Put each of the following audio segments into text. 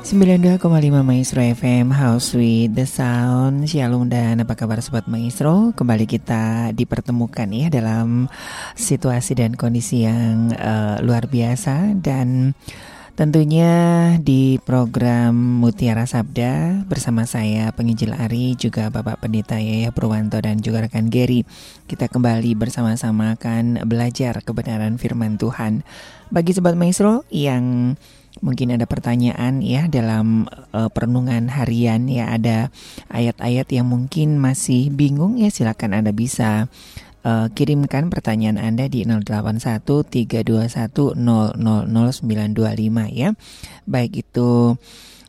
92,5 Maestro FM House with the Sound. Shalom dan apa kabar Sobat Maestro? Kembali kita dipertemukan ya dalam situasi dan kondisi yang uh, luar biasa. Dan tentunya di program Mutiara Sabda Bersama saya penginjil Ari juga Bapak Pendeta Yaya Purwanto dan juga rekan Gary Kita kembali bersama-sama akan belajar kebenaran firman Tuhan. Bagi Sobat Maestro yang mungkin ada pertanyaan ya dalam uh, perenungan harian ya ada ayat-ayat yang mungkin masih bingung ya silakan Anda bisa uh, kirimkan pertanyaan Anda di 081321000925 ya. Baik itu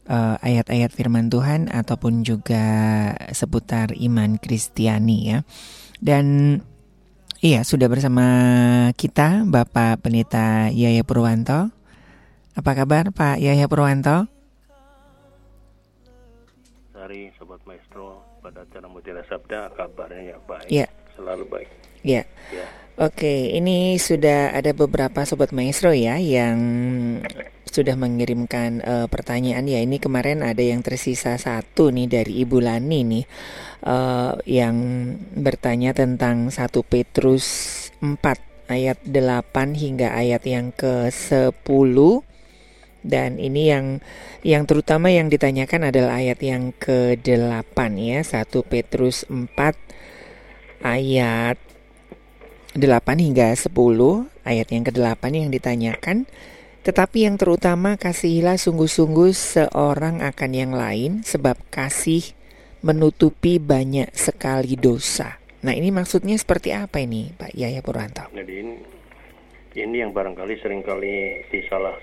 uh, ayat-ayat firman Tuhan ataupun juga seputar iman Kristiani ya. Dan iya sudah bersama kita Bapak Pendeta Yaya Purwanto apa kabar Pak Yahya Purwanto? Hari Sobat Maestro pada acara Mutiara Sabda kabarnya ya baik. Ya. Selalu baik. Ya. ya. Oke, ini sudah ada beberapa Sobat Maestro ya yang sudah mengirimkan uh, pertanyaan ya ini kemarin ada yang tersisa satu nih dari Ibu Lani nih uh, yang bertanya tentang satu Petrus 4 ayat 8 hingga ayat yang ke-10 dan ini yang yang terutama yang ditanyakan adalah ayat yang ke-8 ya, 1 Petrus 4 ayat 8 hingga 10, ayat yang ke-8 yang ditanyakan, tetapi yang terutama kasihilah sungguh-sungguh seorang akan yang lain sebab kasih menutupi banyak sekali dosa. Nah, ini maksudnya seperti apa ini, Pak Yaya Purwanto? Jadi ini ini yang barangkali sering kali disalah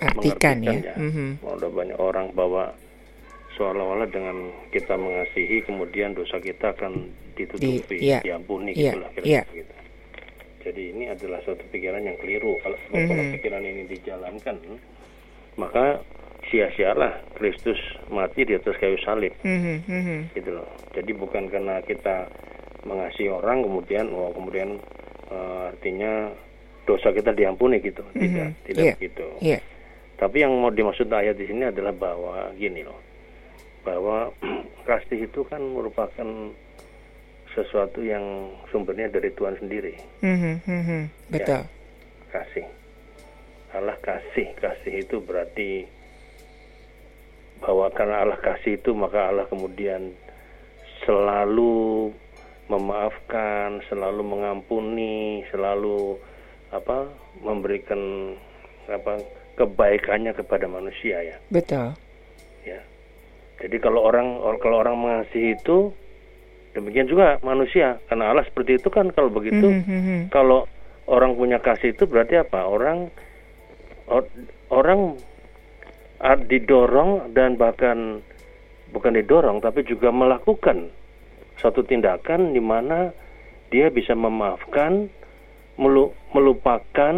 artikan ya. ya. Mm-hmm. Ada banyak orang bahwa seolah-olah dengan kita mengasihi kemudian dosa kita akan ditutupi, Di, yeah. diampuni yeah. gitulah kira-kira gitu. Jadi ini adalah suatu pikiran yang keliru. Kalau, mm-hmm. kalau pikiran ini dijalankan, maka sia-sialah Kristus mati di atas kayu salib, mm-hmm. gitu loh. Jadi bukan karena kita mengasihi orang kemudian, oh kemudian uh, artinya dosa kita diampuni gitu, mm-hmm. tidak, tidak yeah. begitu. Yeah. Tapi yang mau dimaksud ayat di sini adalah bahwa gini loh, bahwa kasih itu kan merupakan sesuatu yang sumbernya dari Tuhan sendiri. Mm-hmm, mm-hmm. Betul. Ya, kasih. Allah kasih, kasih itu berarti bahwa karena Allah kasih itu maka Allah kemudian selalu memaafkan, selalu mengampuni, selalu apa memberikan apa kebaikannya kepada manusia ya. Betul. Ya. Jadi kalau orang kalau orang mengasihi itu demikian juga manusia karena Allah seperti itu kan kalau begitu mm -hmm. kalau orang punya kasih itu berarti apa? Orang or, orang didorong dan bahkan bukan didorong tapi juga melakukan suatu tindakan di mana dia bisa memaafkan melupakan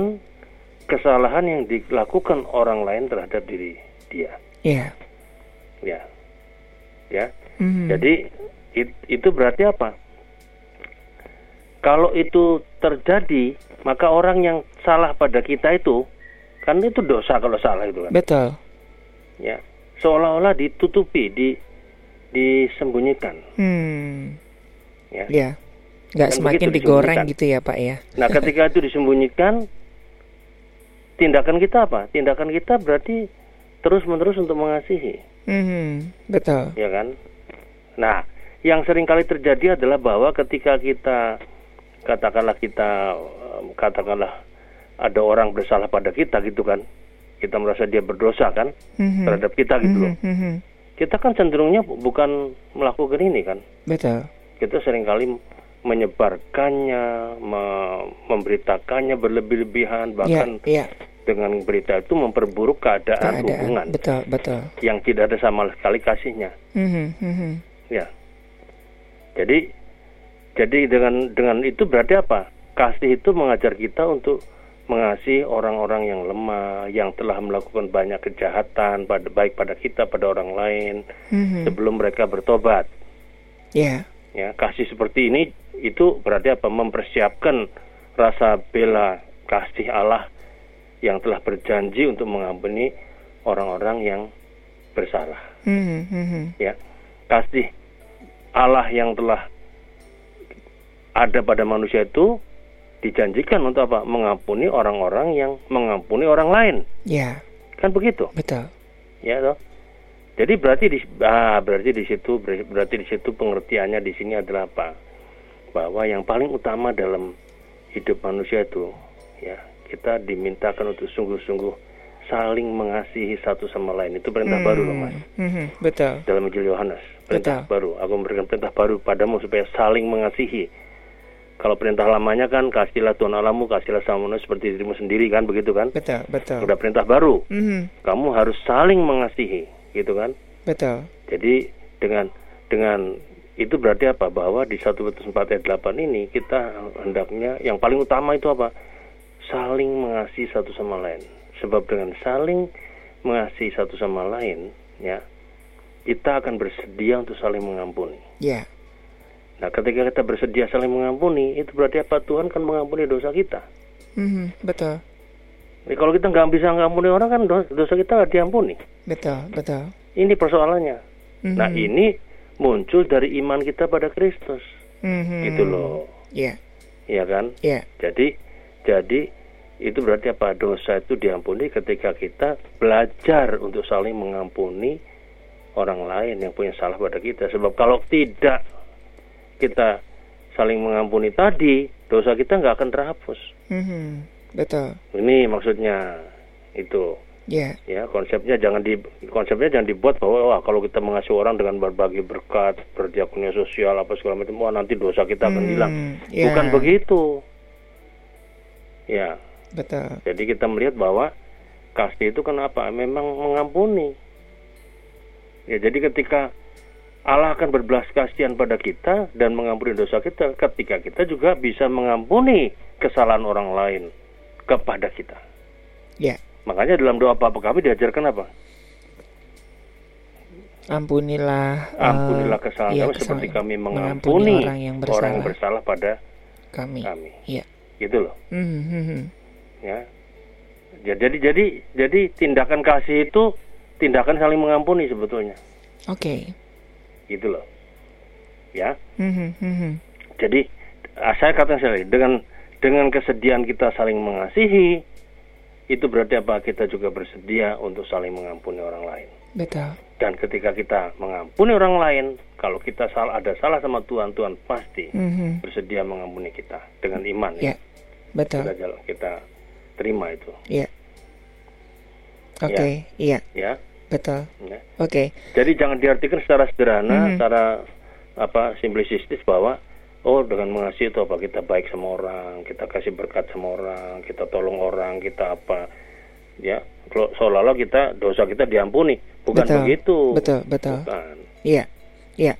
kesalahan yang dilakukan orang lain terhadap diri dia. Iya. Yeah. Ya. Ya. Mm-hmm. Jadi it, itu berarti apa? Kalau itu terjadi, maka orang yang salah pada kita itu kan itu dosa kalau salah itu kan. Betul. Ya. Seolah-olah ditutupi, di disembunyikan. Hmm. Ya. Ya. Nggak kan semakin digoreng gitu ya Pak ya. Nah ketika itu disembunyikan, tindakan kita apa? Tindakan kita berarti terus menerus untuk mengasihi. Mm-hmm. Betul. Ya kan? Nah, yang sering kali terjadi adalah bahwa ketika kita katakanlah kita katakanlah ada orang bersalah pada kita gitu kan, kita merasa dia berdosa kan mm-hmm. terhadap kita gitu loh. Mm-hmm. Kita kan cenderungnya bukan melakukan ini kan. Betul. Kita sering kali menyebarkannya, memberitakannya berlebih-lebihan, bahkan yeah, yeah dengan berita itu memperburuk keadaan, keadaan hubungan. betul betul. Yang tidak ada sama sekali kasihnya. Mm-hmm, mm-hmm. ya. Jadi jadi dengan dengan itu berarti apa? Kasih itu mengajar kita untuk mengasihi orang-orang yang lemah yang telah melakukan banyak kejahatan pada baik pada kita pada orang lain mm-hmm. sebelum mereka bertobat. Ya. Yeah. ya kasih seperti ini itu berarti apa? Mempersiapkan rasa bela kasih Allah yang telah berjanji untuk mengampuni orang-orang yang bersalah. Mm-hmm. Ya, kasih Allah yang telah ada pada manusia itu dijanjikan untuk apa? Mengampuni orang-orang yang mengampuni orang lain. Ya. Kan begitu? Betul. Ya toh. Jadi berarti di ah, berarti di situ berarti di situ pengertiannya di sini adalah apa? Bahwa yang paling utama dalam hidup manusia itu ya, kita dimintakan untuk sungguh-sungguh saling mengasihi satu sama lain. Itu perintah hmm. baru loh, Mas. Hmm, betul. Dalam Injil Yohanes, perintah betul. baru. Aku memberikan perintah baru padamu supaya saling mengasihi kalau perintah lamanya kan kasihlah Tuhan Allahmu, kasihlah sama manusia seperti dirimu sendiri kan begitu kan? Betul, betul. Udah perintah baru. Mm-hmm. Kamu harus saling mengasihi, gitu kan? Betul. Jadi dengan dengan itu berarti apa? Bahwa di 1 Petrus 4 ayat 8 ini kita hendaknya yang paling utama itu apa? Saling mengasihi satu sama lain. Sebab dengan saling mengasihi satu sama lain, ya, kita akan bersedia untuk saling mengampuni. Ya. Yeah. Nah, ketika kita bersedia saling mengampuni, itu berarti apa? Tuhan kan mengampuni dosa kita. Mm-hmm, betul. Jadi kalau kita nggak bisa mengampuni orang kan dosa kita nggak diampuni. Betul, betul. Ini persoalannya. Mm-hmm. Nah, ini muncul dari iman kita pada Kristus. Mm-hmm. Gitu loh. Iya. Yeah. Iya kan? Iya. Yeah. Jadi, jadi itu berarti apa? Dosa itu diampuni ketika kita belajar untuk saling mengampuni orang lain yang punya salah pada kita. Sebab kalau tidak kita saling mengampuni tadi, dosa kita nggak akan terhapus. Mm-hmm. Betul. Ini maksudnya itu. Yeah. Ya konsepnya jangan di konsepnya jangan dibuat bahwa wah kalau kita mengasihi orang dengan berbagi berkat, berdiakonia sosial apa segala macam, wah nanti dosa kita akan mm, hilang. Yeah. Bukan begitu. Ya. Betul. Jadi kita melihat bahwa kasih itu kenapa? Memang mengampuni. Ya jadi ketika Allah akan berbelas kasihan pada kita dan mengampuni dosa kita ketika kita juga bisa mengampuni kesalahan orang lain kepada kita. Ya. Makanya dalam doa Bapak kami diajarkan apa? Ampunilah Ampunilah eh, kesalahan uh, kami seperti kami mengampuni, orang, yang bersalah, orang yang bersalah pada kami. Kami. Ya. Gitu loh. Mm -hmm. Ya. Jadi jadi jadi tindakan kasih itu tindakan saling mengampuni sebetulnya. Oke. Okay gitu loh ya mm-hmm. jadi ah, saya katakan sekali dengan dengan kesediaan kita saling mengasihi itu berarti apa kita juga bersedia untuk saling mengampuni orang lain betul dan ketika kita mengampuni orang lain kalau kita salah ada salah sama Tuhan Tuhan pasti mm-hmm. bersedia mengampuni kita dengan iman yeah. ya betul kita, kita terima itu ya oke okay. ya. iya ya Betul. Ya. Oke. Okay. Jadi jangan diartikan secara sederhana, mm -hmm. secara apa simplistis bahwa oh dengan mengasihi itu apa kita baik sama orang, kita kasih berkat sama orang, kita tolong orang, kita apa ya seolah-olah kita dosa kita diampuni, bukan betul. begitu. Betul, betul. Bukan. Iya. Iya.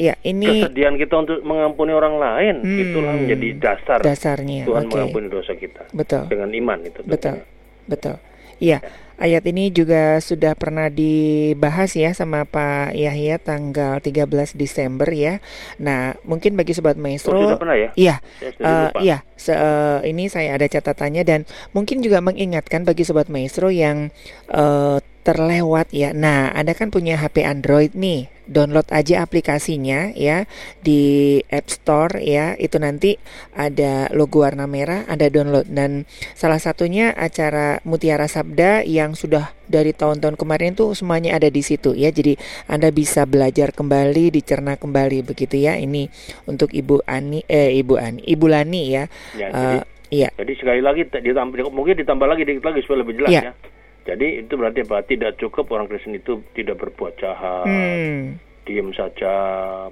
Iya, ini kesediaan kita untuk mengampuni orang lain hmm, itulah menjadi dasar dasarnya Tuhan okay. mengampuni dosa kita. Betul. Dengan iman itu. Betul. Betul. Iya. Ya. Ayat ini juga sudah pernah dibahas ya sama Pak Yahya tanggal 13 Desember ya. Nah, mungkin bagi sobat maestro oh, sudah pernah ya? Iya. Uh, iya, se uh, ini saya ada catatannya dan mungkin juga mengingatkan bagi sobat maestro yang uh, terlewat ya. Nah, Anda kan punya HP Android nih. Download aja aplikasinya ya di App Store ya. Itu nanti ada logo warna merah, ada download dan salah satunya acara Mutiara Sabda yang sudah dari tahun-tahun kemarin tuh semuanya ada di situ ya. Jadi Anda bisa belajar kembali, dicerna kembali begitu ya. Ini untuk Ibu Ani eh Ibu Ani, Ibu Lani ya. ya uh, jadi, iya. Jadi sekali lagi ditambah mungkin ditambah lagi dikit lagi supaya lebih jelas ya. ya jadi itu berarti apa? Tidak cukup orang Kristen itu tidak berbuat jahat, hmm. diem saja,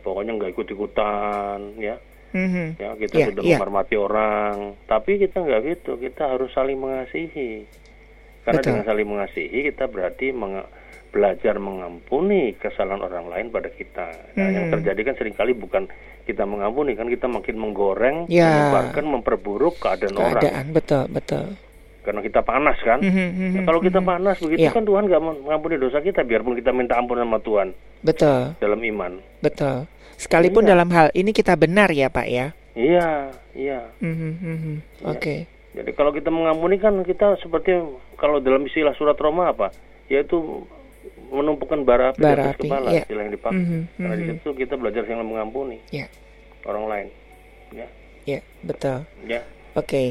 pokoknya nggak ikut-ikutan, ya. Mm-hmm. Ya kita yeah, sudah yeah. menghormati orang, tapi kita nggak gitu. Kita harus saling mengasihi. Karena Betul. dengan saling mengasihi kita berarti meng- belajar mengampuni kesalahan orang lain pada kita. Nah, mm. yang terjadi kan sering kali bukan kita mengampuni, kan kita makin menggoreng, yeah. menyebarkan, memperburuk keadaan, keadaan orang. Betul, betul karena kita panas kan. Mm-hmm, nah, kalau kita panas begitu yeah. kan Tuhan nggak mengampuni dosa kita biarpun kita minta ampun sama Tuhan. Betul. Dalam iman. Betul. Sekalipun iya. dalam hal ini kita benar ya Pak ya. Iya, iya. Mm-hmm, Oke. Okay. Jadi kalau kita mengampuni kan kita seperti kalau dalam istilah surat Roma apa? Yaitu menumpukan bara api bara api, kepala yeah. istilah yang dipakai. Mm -hmm, Karena mm -hmm. di situ kita belajar yang mengampuni yeah. orang lain. Ya. Ya, betul. Ya. Oke. Okay.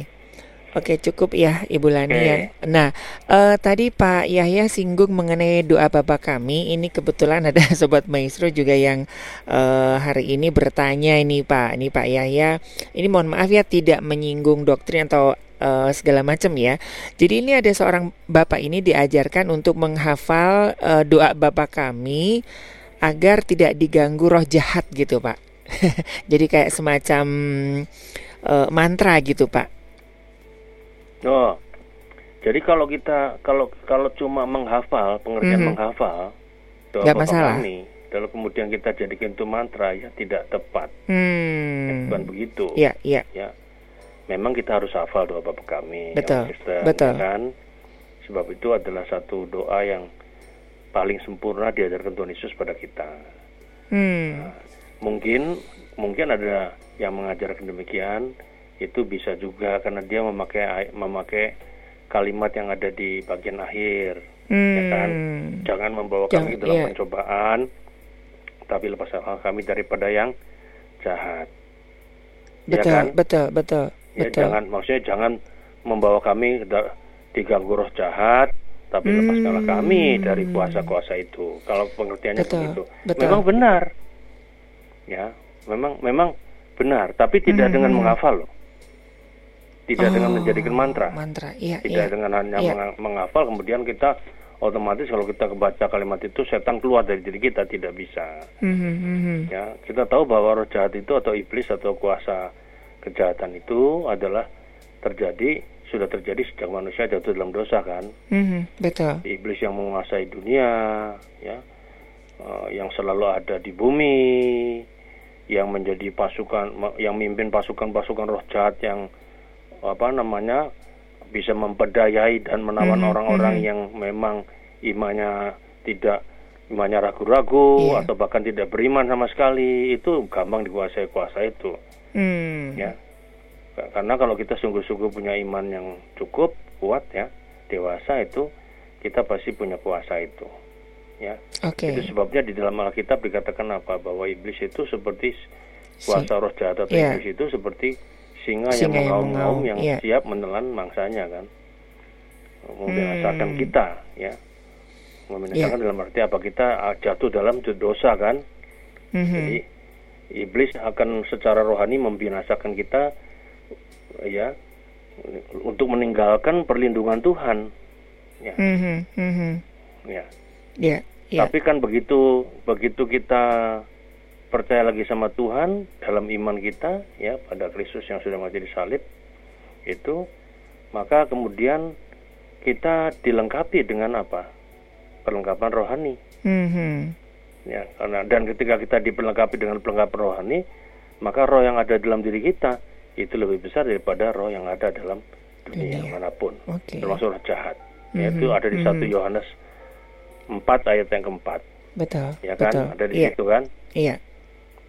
Oke cukup ya Ibu Lani okay. ya. Nah uh, tadi Pak Yahya singgung mengenai doa Bapak kami. Ini kebetulan ada sobat maestro juga yang uh, hari ini bertanya ini Pak, ini Pak Yahya. Ini mohon maaf ya tidak menyinggung doktrin atau uh, segala macam ya. Jadi ini ada seorang bapak ini diajarkan untuk menghafal uh, doa Bapak kami agar tidak diganggu roh jahat gitu Pak. Jadi kayak semacam uh, mantra gitu Pak. Oh, jadi kalau kita kalau kalau cuma menghafal pengertian mm -hmm. menghafal doa Gak masalah. Kami, kalau kemudian kita jadikan itu mantra ya tidak tepat. Hmm. Ya, bukan begitu. Iya, iya. Ya. Memang kita harus hafal doa Bapak kami. Betul. Kristen, betul. Ya kan? Sebab itu adalah satu doa yang paling sempurna diajarkan Tuhan Yesus pada kita. Hmm. Nah, mungkin mungkin ada yang mengajarkan demikian, itu bisa juga karena dia memakai memakai kalimat yang ada di bagian akhir hmm. ya kan jangan membawa kami dalam yeah. pencobaan tapi lepas kami daripada yang jahat ya betul ya kan? betul betul ya, betul jangan maksudnya jangan membawa kami diganggu roh jahat tapi hmm. lepaskanlah kami dari kuasa-kuasa itu kalau pengertiannya betul, seperti itu betul. memang benar ya memang memang benar tapi tidak hmm. dengan menghafal loh tidak oh, dengan menjadikan mantra. Mantra, iya. Tidak iya, dengan hanya iya. menghafal, kemudian kita otomatis kalau kita kebaca kalimat itu setan keluar dari diri kita tidak bisa. Mm-hmm. Ya, kita tahu bahwa roh jahat itu atau iblis atau kuasa kejahatan itu adalah terjadi sudah terjadi sejak manusia jatuh dalam dosa kan. Mm-hmm, betul. Iblis yang menguasai dunia, ya, uh, yang selalu ada di bumi, yang menjadi pasukan, yang mimpin pasukan-pasukan roh jahat yang apa namanya bisa memperdayai dan menawan mhm, orang-orang mm -hmm. yang memang imannya tidak imannya ragu-ragu yeah. atau bahkan tidak beriman sama sekali itu gampang dikuasai kuasa itu mm. ya karena kalau kita sungguh-sungguh punya iman yang cukup kuat ya dewasa itu kita pasti punya kuasa itu ya okay. itu sebabnya di dalam Alkitab dikatakan apa bahwa iblis itu seperti kuasa roh jahat atau yeah. iblis itu seperti singa, singa yang mengaum-ngaum yang, yang siap menelan mangsanya kan membinasakan hmm. kita ya membinasakan yeah. dalam arti apa kita ah, jatuh dalam dosa kan mm-hmm. jadi iblis akan secara rohani membinasakan kita ya untuk meninggalkan perlindungan Tuhan ya mm-hmm. Mm-hmm. ya yeah. Yeah. tapi kan begitu begitu kita percaya lagi sama Tuhan dalam iman kita ya pada Kristus yang sudah mati di salib itu maka kemudian kita dilengkapi dengan apa perlengkapan rohani mm-hmm. ya karena dan ketika kita diperlengkapi dengan perlengkapan rohani maka roh yang ada dalam diri kita itu lebih besar daripada roh yang ada dalam dunia Dunia. mana pun okay. termasuk roh jahat mm-hmm. yaitu ada di satu mm-hmm. Yohanes 4 ayat yang keempat betul ya kan betul. ada di yeah. situ kan iya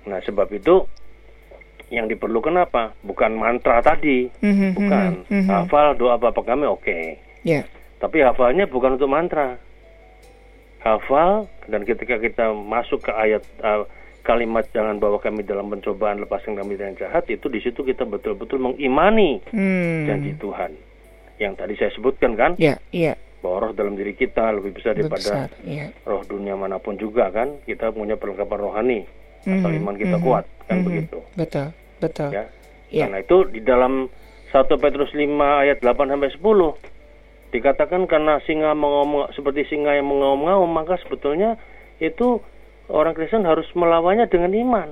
Nah, sebab itu yang diperlukan apa? Bukan mantra tadi, mm-hmm, bukan mm-hmm. hafal doa Bapak kami oke. Okay. Yeah. Tapi hafalnya bukan untuk mantra. Hafal dan ketika kita masuk ke ayat uh, kalimat jangan bawa kami dalam pencobaan lepaskan kami dari jahat itu di situ kita betul-betul mengimani mm. janji Tuhan yang tadi saya sebutkan kan? Iya, yeah, iya. Yeah bahwa roh dalam diri kita lebih besar daripada besar, yeah. roh dunia mana pun juga kan kita punya perlengkapan rohani mm-hmm. asal iman kita mm-hmm. kuat kan mm-hmm. begitu betul betul ya yeah. karena itu di dalam 1 Petrus 5 ayat 8 sampai 10 dikatakan karena singa mengaum seperti singa yang mengaum-ngaum maka sebetulnya itu orang Kristen harus melawannya dengan iman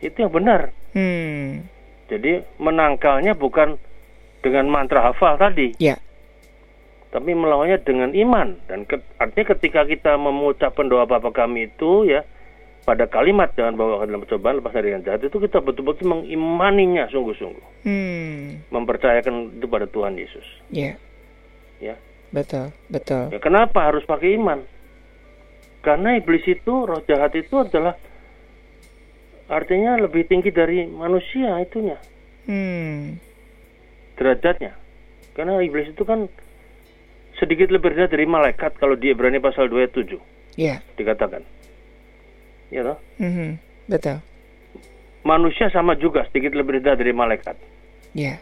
itu yang benar hmm. jadi menangkalnya bukan dengan mantra hafal tadi ya tapi melawannya dengan iman dan ke, artinya ketika kita mengucapkan doa Bapa kami itu ya pada kalimat jangan bawa ke dalam percobaan lepas dari yang jahat itu kita betul-betul mengimaninya sungguh-sungguh hmm. mempercayakan itu pada Tuhan Yesus ya yeah. ya betul betul ya, kenapa harus pakai iman karena iblis itu roh jahat itu adalah artinya lebih tinggi dari manusia itunya hmm. derajatnya karena iblis itu kan sedikit lebih rendah dari malaikat kalau di Ibrani pasal 27 Yeah. Dikatakan. Ya toh? Mm-hmm. Betul. Manusia sama juga sedikit lebih rendah dari malaikat. Ya. Yeah.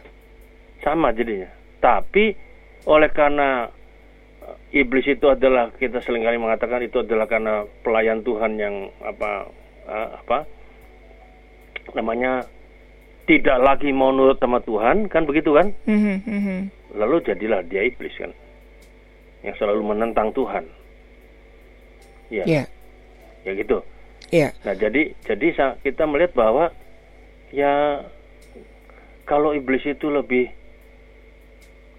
Sama jadinya. Tapi oleh karena eh, iblis itu adalah kita sering kali mengatakan itu adalah karena pelayan Tuhan yang apa uh, apa namanya tidak lagi mau nurut sama Tuhan kan begitu kan? Mm-hmm. Lalu jadilah dia iblis kan yang selalu menentang Tuhan. Ya. Yeah. Ya gitu. Iya. Yeah. Nah jadi jadi kita melihat bahwa ya kalau iblis itu lebih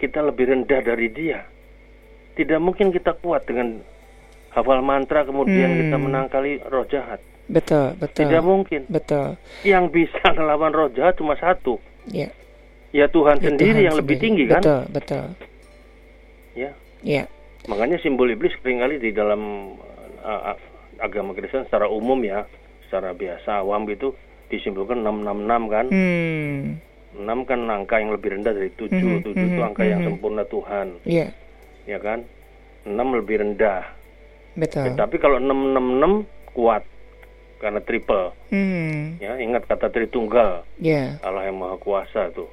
kita lebih rendah dari dia. Tidak mungkin kita kuat dengan hafal mantra kemudian hmm. kita menangkali roh jahat. Betul, betul. Tidak mungkin. Betul. Yang bisa melawan roh jahat cuma satu. Ya. Ya Tuhan ya, sendiri Tuhan yang sendiri. lebih tinggi kan? Betul, betul. Ya. Ya. Makanya simbol iblis sering kali di dalam uh, agama Kristen secara umum ya, secara biasa awam itu disimbolkan 666 kan? Hmm. 6 kan angka yang lebih rendah dari 7. Mm -hmm. 7 itu mhm, angka mm -hmm. yang sempurna Tuhan. Iya. Yeah. Ya kan? 6 lebih rendah. Betul. Ya, tapi kalau 666 kuat karena triple. Mm. Ya, ingat kata Tritunggal. Yeah. Allah yang Maha Kuasa tuh.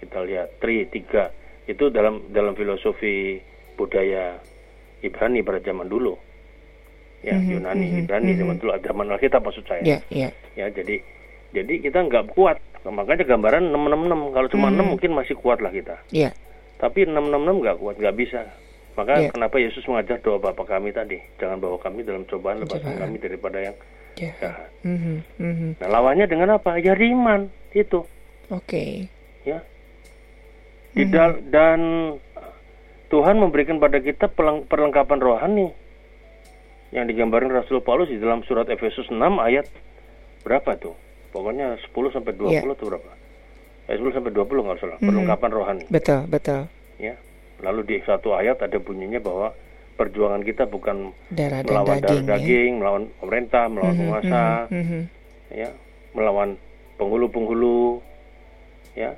Kita lihat tri tiga itu dalam dalam filosofi budaya Ibrani pada zaman dulu. Ya, mm -hmm. Yunani, mm -hmm. Ibrani zaman dulu zaman Alkitab maksud saya. Yeah, yeah. Ya, jadi jadi kita nggak kuat makanya gambaran 666 kalau cuma hmm. 6 mungkin masih kuat lah kita. Iya. Tapi 666 nggak kuat, nggak bisa. Maka yeah. kenapa Yesus mengajar doa Bapa kami tadi, jangan bawa kami dalam cobaan, lepaskan kami daripada yang yeah. jahat. Mm -hmm. Mm -hmm. Nah lawannya dengan apa? Ya iman itu. Oke. Okay. Ya. Tidak mm -hmm. dan Tuhan memberikan pada kita perlengkapan rohani yang digambarkan Rasul Paulus di dalam surat Efesus 6 ayat berapa tuh? pokoknya 10 sampai 20 yeah. itu berapa? Eh, 10 sampai 20 nggak salah, mm -hmm. perlengkapan rohani. Betul, betul. Ya. Lalu di satu ayat ada bunyinya bahwa perjuangan kita bukan darah melawan daging, darah daging, ya? melawan pemerintah, melawan mm -hmm, penguasa, mm -hmm. ya, melawan penghulu-penghulu, ya,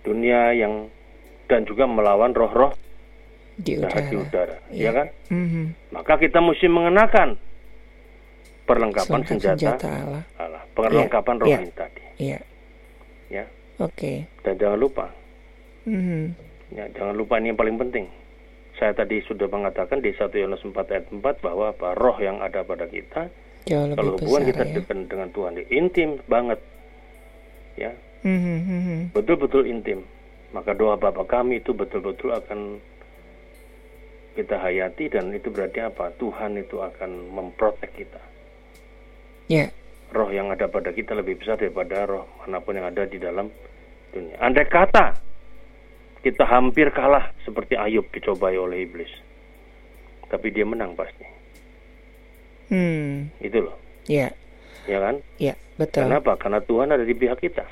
dunia yang dan juga melawan roh-roh di udara, di udara, ya, ya kan? Mm -hmm. Maka kita mesti mengenakan perlengkapan senjata, senjata Allah. Allah. Perlengkapan yeah. rohani yeah. tadi. Iya. Ya. Oke. Okay. Dan jangan lupa. Mm-hmm. Ya, jangan lupa ini yang paling penting. Saya tadi sudah mengatakan di 1 Yohanes 4 ayat 4 bahwa apa roh yang ada pada kita Jauh kalau hubungan kita ya? dekat dengan Tuhan intim banget. Ya. Mm-hmm. Betul-betul intim. Maka doa Bapa kami itu betul-betul akan kita hayati dan itu berarti apa? Tuhan itu akan memprotek kita. Yeah. Roh yang ada pada kita lebih besar daripada roh mana pun yang ada di dalam dunia. Andai kata kita hampir kalah seperti Ayub dicobai oleh iblis. Tapi dia menang pasti. Hmm. Itu loh. Iya. Ya kan? Iya, betul. Kenapa? Karena Tuhan ada di pihak kita.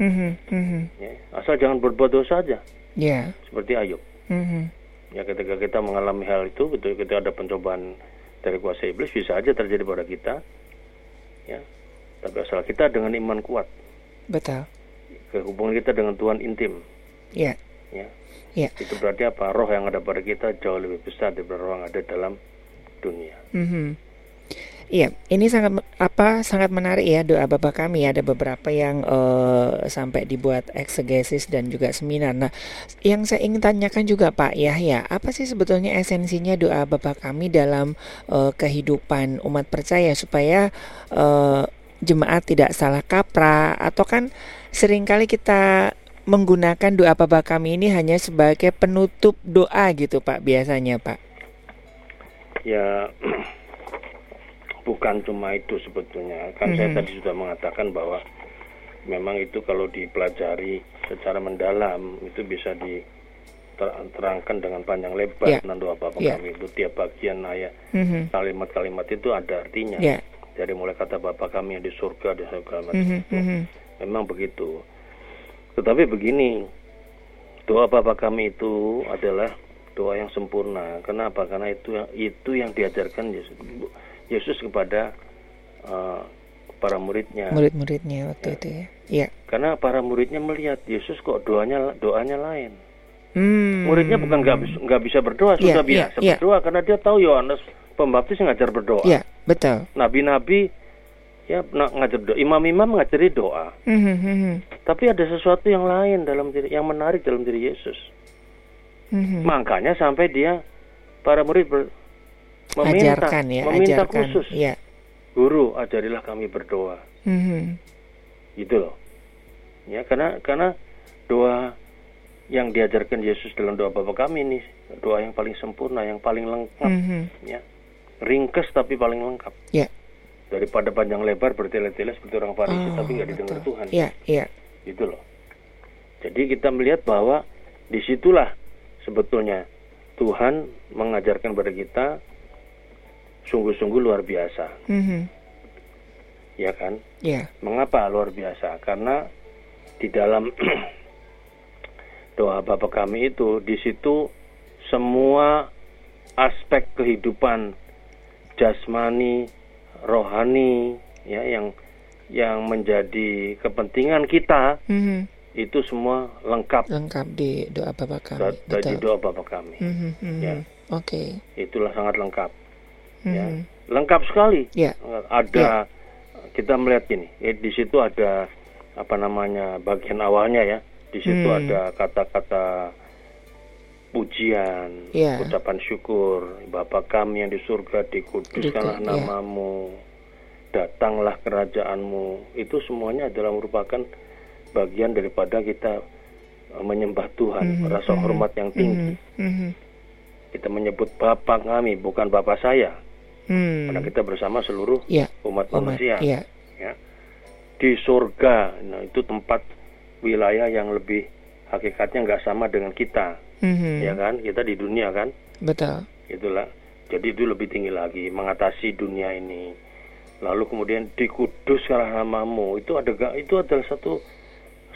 Mm-hmm, mm-hmm. Ya, asal jangan berbuat dosa saja. Iya. Seperti Ayub. Mm-hmm. Ya ketika kita mengalami hal itu, betul ketika ada pencobaan dari kuasa iblis bisa aja terjadi pada kita. Ya tapi asal kita dengan iman kuat. Betul. Hubungan kita dengan Tuhan intim. Ya. Ya. Ya. Itu berarti apa? Roh yang ada pada kita jauh lebih besar daripada roh yang ada dalam dunia. Mm -hmm. Iya, ini sangat apa sangat menarik ya doa Bapak kami ada beberapa yang uh, sampai dibuat eksegesis dan juga seminar. Nah, yang saya ingin tanyakan juga Pak Yahya, apa sih sebetulnya esensinya doa Bapak kami dalam uh, kehidupan umat percaya supaya uh, jemaat tidak salah kaprah atau kan sering kali kita menggunakan doa Bapak kami ini hanya sebagai penutup doa gitu Pak biasanya Pak. Ya bukan cuma itu sebetulnya kan mm -hmm. saya tadi sudah mengatakan bahwa memang itu kalau dipelajari secara mendalam itu bisa diterangkan dengan panjang lebar yeah. tentang doa Bapa yeah. kami itu tiap bagian ayat mm-hmm. kalimat-kalimat itu ada artinya yeah. dari mulai kata Bapa kami yang di surga di segala macam mm-hmm. itu mm-hmm. memang begitu tetapi begini doa Bapa kami itu adalah doa yang sempurna kenapa karena itu yang itu yang diajarkan Yesus Yesus kepada uh, para muridnya. Murid-muridnya waktu ya. itu ya. Iya. Karena para muridnya melihat Yesus kok doanya doanya lain. Hmm. Muridnya bukan nggak nggak bisa berdoa, yeah, sudah biasa yeah, berdoa karena dia tahu Yohanes Pembaptis ngajar berdoa. Iya, betul. Nabi-nabi ya ngajar doa, imam-imam ngajari doa. Mm-hmm. Tapi ada sesuatu yang lain dalam diri, yang menarik dalam diri Yesus. Makanya sampai dia para murid ber, meminta, ajarkan, ya, meminta ajarkan, khusus. Ya. Guru, ajarilah kami berdoa. Mm-hmm. Gitu loh. Ya, karena karena doa yang diajarkan Yesus dalam doa Bapa kami ini doa yang paling sempurna, yang paling lengkap, mm-hmm. ya, ringkes tapi paling lengkap. Yeah. Daripada panjang lebar bertele-tele seperti orang Farisi, oh, tapi nggak didengar betul. Tuhan. Iya, yeah, yeah. Itu loh. Jadi kita melihat bahwa di situlah sebetulnya Tuhan mengajarkan pada kita sungguh-sungguh luar biasa. Mm-hmm. Ya kan? Yeah. Mengapa luar biasa? Karena di dalam doa Bapa kami itu di situ semua aspek kehidupan jasmani, rohani ya yang yang menjadi kepentingan kita mm-hmm. itu semua lengkap lengkap di doa Bapa kami. Di doa Bapa kami. Mm-hmm. Ya. Oke. Okay. Itulah sangat lengkap. Mm-hmm. Ya. Lengkap sekali. Yeah. Ada yeah. kita melihat ini, di situ ada apa namanya bagian awalnya ya di situ hmm. ada kata-kata pujian, yeah. ucapan syukur, Bapa kami yang di surga, dikuduskanlah yeah. namamu, datanglah kerajaanmu. Itu semuanya adalah merupakan bagian daripada kita e, menyembah Tuhan, mm -hmm. rasa hmm. hormat yang tinggi. Mm -hmm. Kita menyebut Bapa kami, bukan Bapa saya. Mm. Karena kita bersama seluruh yeah. umat, umat manusia. Yeah. Ya. Di surga, nah itu tempat wilayah yang lebih hakikatnya nggak sama dengan kita, mm-hmm. ya kan? Kita di dunia kan? Betul. Itulah. Jadi itu lebih tinggi lagi mengatasi dunia ini. Lalu kemudian dikudus namamu itu ada itu adalah satu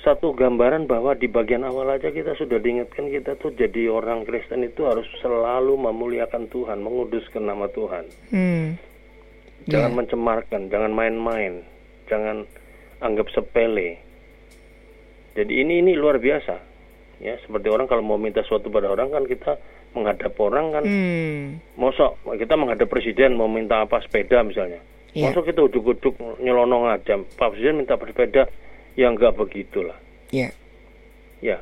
satu gambaran bahwa di bagian awal aja kita sudah diingatkan kita tuh jadi orang Kristen itu harus selalu memuliakan Tuhan, menguduskan nama Tuhan. Hmm. Jangan yeah. mencemarkan, jangan main-main, jangan anggap sepele. Jadi ini ini luar biasa. Ya, seperti orang kalau mau minta sesuatu pada orang kan kita menghadap orang kan. Hmm. Mosok kita menghadap presiden mau minta apa sepeda misalnya. Yeah. Mosok kita uduk-uduk nyelonong aja. Pak presiden minta sepeda yang enggak begitulah. Iya. Ya.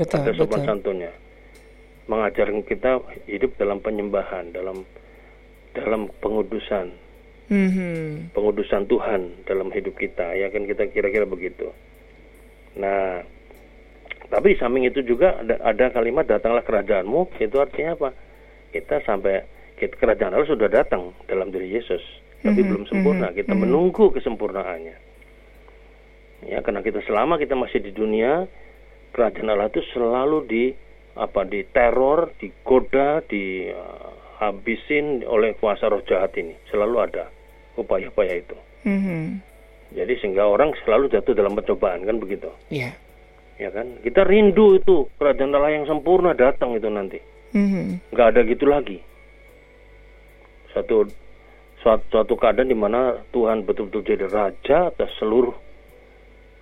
Betul, ada sopan betul. santunnya. Mengajarkan kita hidup dalam penyembahan, dalam dalam pengudusan. Mm-hmm. Pengudusan Tuhan dalam hidup kita, ya kan kita kira-kira begitu. Nah, tapi di samping itu juga ada, ada kalimat datanglah kerajaanmu, itu artinya apa? Kita sampai kita, kerajaan Allah sudah datang dalam diri Yesus, tapi mm -hmm, belum sempurna. Mm -hmm, kita mm -hmm. menunggu kesempurnaannya. Ya, karena kita selama kita masih di dunia, kerajaan Allah itu selalu di apa di teror, digoda, dihabisin uh, oleh kuasa roh jahat ini. Selalu ada upaya-upaya itu. Mm -hmm. Jadi sehingga orang selalu jatuh dalam pencobaan kan begitu. Iya. Ya kan? Kita rindu itu kerajaan Allah yang sempurna datang itu nanti. Mm-hmm. Gak ada gitu lagi. Satu suatu, suatu keadaan di mana Tuhan betul-betul jadi raja atas seluruh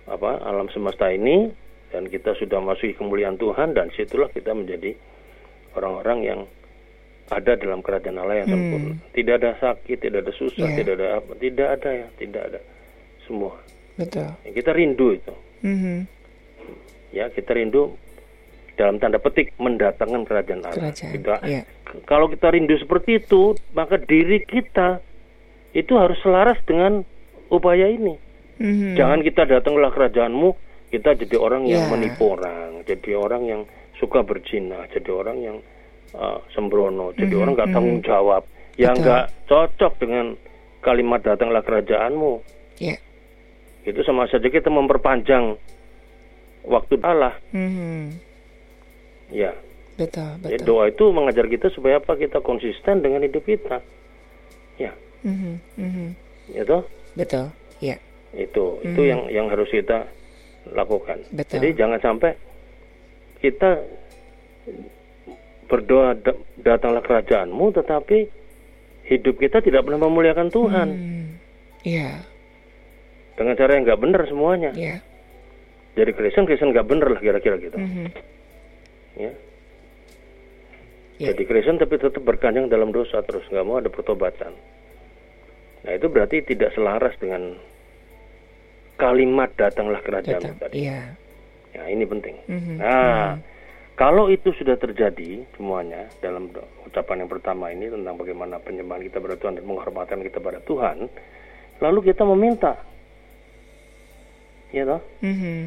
apa alam semesta ini dan kita sudah masuk kemuliaan Tuhan dan situlah kita menjadi orang-orang yang ada dalam kerajaan Allah yang sempurna. Hmm. Tidak ada sakit, tidak ada susah, yeah. tidak ada apa, tidak ada ya, tidak ada semua. Betul. Ya, kita rindu itu. Mm-hmm. Ya kita rindu dalam tanda petik mendatangkan kerajaan Allah. Kerajaan, kita, yeah. Kalau kita rindu seperti itu, maka diri kita itu harus selaras dengan upaya ini. Mm-hmm. Jangan kita datanglah kerajaanmu, kita jadi orang yang yeah. menipu orang, jadi orang yang suka berzina, jadi orang yang uh, sembrono, jadi mm-hmm. orang nggak tanggung mm-hmm. jawab, yang nggak cocok dengan kalimat datanglah kerajaanmu. Yeah itu sama saja kita memperpanjang waktu Allah. Mm-hmm. Ya. Betul, betul. Ya, doa itu mengajar kita supaya apa kita konsisten dengan hidup kita. Ya. Mm-hmm. Mm-hmm. Ya toh? Betul. Ya. Itu mm-hmm. itu yang yang harus kita lakukan. Betul. Jadi jangan sampai kita berdoa datanglah kerajaanmu tetapi hidup kita tidak pernah memuliakan Tuhan. Hmm. Iya dengan cara yang nggak benar semuanya. Yeah. Jadi Kristen Kristen nggak benar lah kira-kira gitu. Mm -hmm. Ya. yeah. jadi Kristen tapi tetap berkanjeng dalam dosa terus nggak mau ada pertobatan nah itu berarti tidak selaras dengan kalimat datanglah kerajaan Datang, tadi yeah. ya ini penting mm-hmm. nah mm-hmm. kalau itu sudah terjadi semuanya dalam ucapan yang pertama ini tentang bagaimana penyembahan kita pada Tuhan dan penghormatan kita pada Tuhan lalu kita meminta ya toh mm-hmm.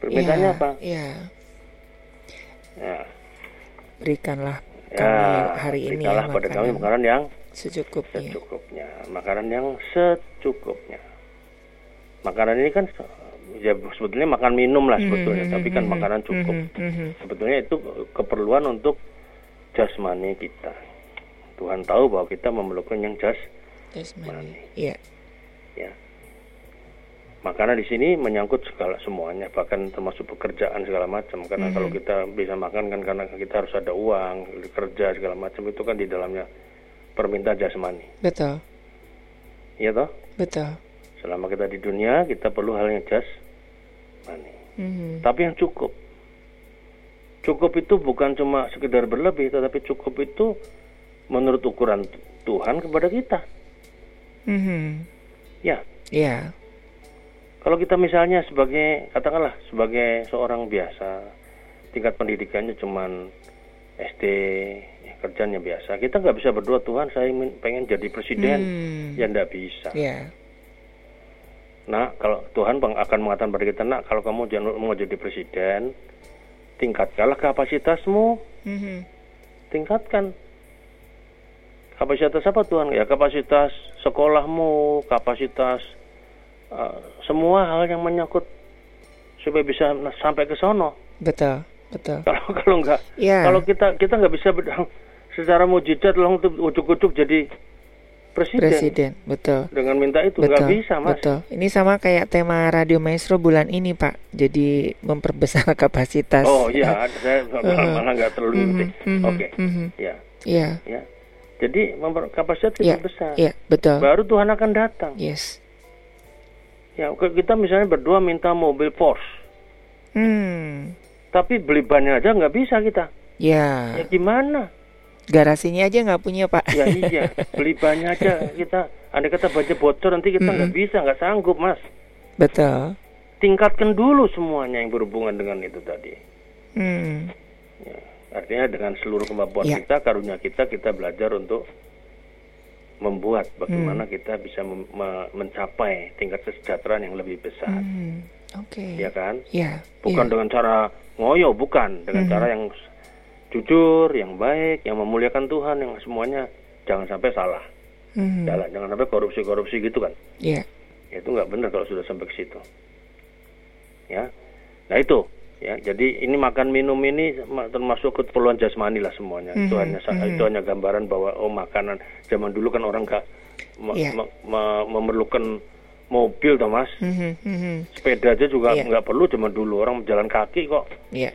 permintaannya yeah, apa yeah. ya berikanlah ya, kami hari ini ya, pada kami makanan yang secukupnya. secukupnya makanan yang secukupnya makanan ini kan ya sebetulnya makan minum lah sebetulnya mm-hmm, tapi kan mm-hmm, makanan cukup. Mm-hmm, sebetulnya itu keperluan untuk jasmani kita. Tuhan tahu bahwa kita memerlukan yang jas jasmani ya ya. Makanan di sini menyangkut segala semuanya bahkan termasuk pekerjaan segala macam. Karena mm-hmm. kalau kita bisa makan kan karena kita harus ada uang kerja segala macam itu kan di dalamnya permintaan jasmani. Betul. Iya toh? Betul selama kita di dunia kita perlu hal yang jasmani mm-hmm. tapi yang cukup cukup itu bukan cuma sekedar berlebih tetapi cukup itu menurut ukuran Tuhan kepada kita mm-hmm. ya ya yeah kalau kita misalnya sebagai katakanlah sebagai seorang biasa tingkat pendidikannya cuman SD ya, kerjanya biasa kita nggak bisa berdoa Tuhan saya pengen jadi presiden hmm. ya nggak bisa yeah. Nah kalau Tuhan akan mengatakan pada kita nak kalau kamu jangan mau jadi presiden tingkatkanlah kapasitasmu mm-hmm. tingkatkan kapasitas apa Tuhan ya kapasitas sekolahmu kapasitas uh, semua hal yang menyangkut supaya bisa sampai ke sono. Betul, betul. Kalau kalau enggak, yeah. kalau kita kita nggak bisa secara mujizat langsung ujuk-ujuk jadi presiden. Presiden, betul. Dengan minta itu nggak bisa, Mas. Betul. Ini sama kayak tema Radio Maestro bulan ini, Pak. Jadi memperbesar kapasitas. Oh iya, saya malah nggak terlalu mm -hmm, mm -hmm, Oke, okay. mm -hmm. ya. Iya. Ya. Jadi kapasitas yeah, besar. Iya, betul. Baru Tuhan akan datang. Yes. Ya, kita misalnya berdua minta mobil Porsche. Hmm. Tapi beli bannya aja nggak bisa kita. Ya. Ya gimana? Garasinya aja nggak punya pak. Ya iya, beli bannya aja kita. Andai kata baja bocor nanti kita nggak -hmm. bisa, nggak sanggup mas. Betul. Tingkatkan dulu semuanya yang berhubungan dengan itu tadi. Hmm. Ya, artinya dengan seluruh kemampuan ya. kita, karunia kita, kita belajar untuk membuat bagaimana hmm. kita bisa mencapai tingkat kesejahteraan yang lebih besar. Hmm. Oke. Okay. Ya kan? Ya. Bukan yeah. dengan cara ngoyo, bukan dengan hmm. cara yang jujur, yang baik, yang memuliakan Tuhan, yang semuanya jangan sampai salah. Hmm. Jangan, jangan sampai korupsi-korupsi gitu kan? Iya. Yeah. Itu nggak benar kalau sudah sampai ke situ. Ya. Nah itu ya jadi ini makan minum ini termasuk keperluan jasmani lah semuanya mm -hmm. itu hanya mm -hmm. itu hanya gambaran bahwa oh makanan zaman dulu kan orang nggak yeah. me me memerlukan mobil Thomas mm -hmm. sepeda aja juga iya. nggak yeah. perlu zaman dulu orang jalan kaki kok iya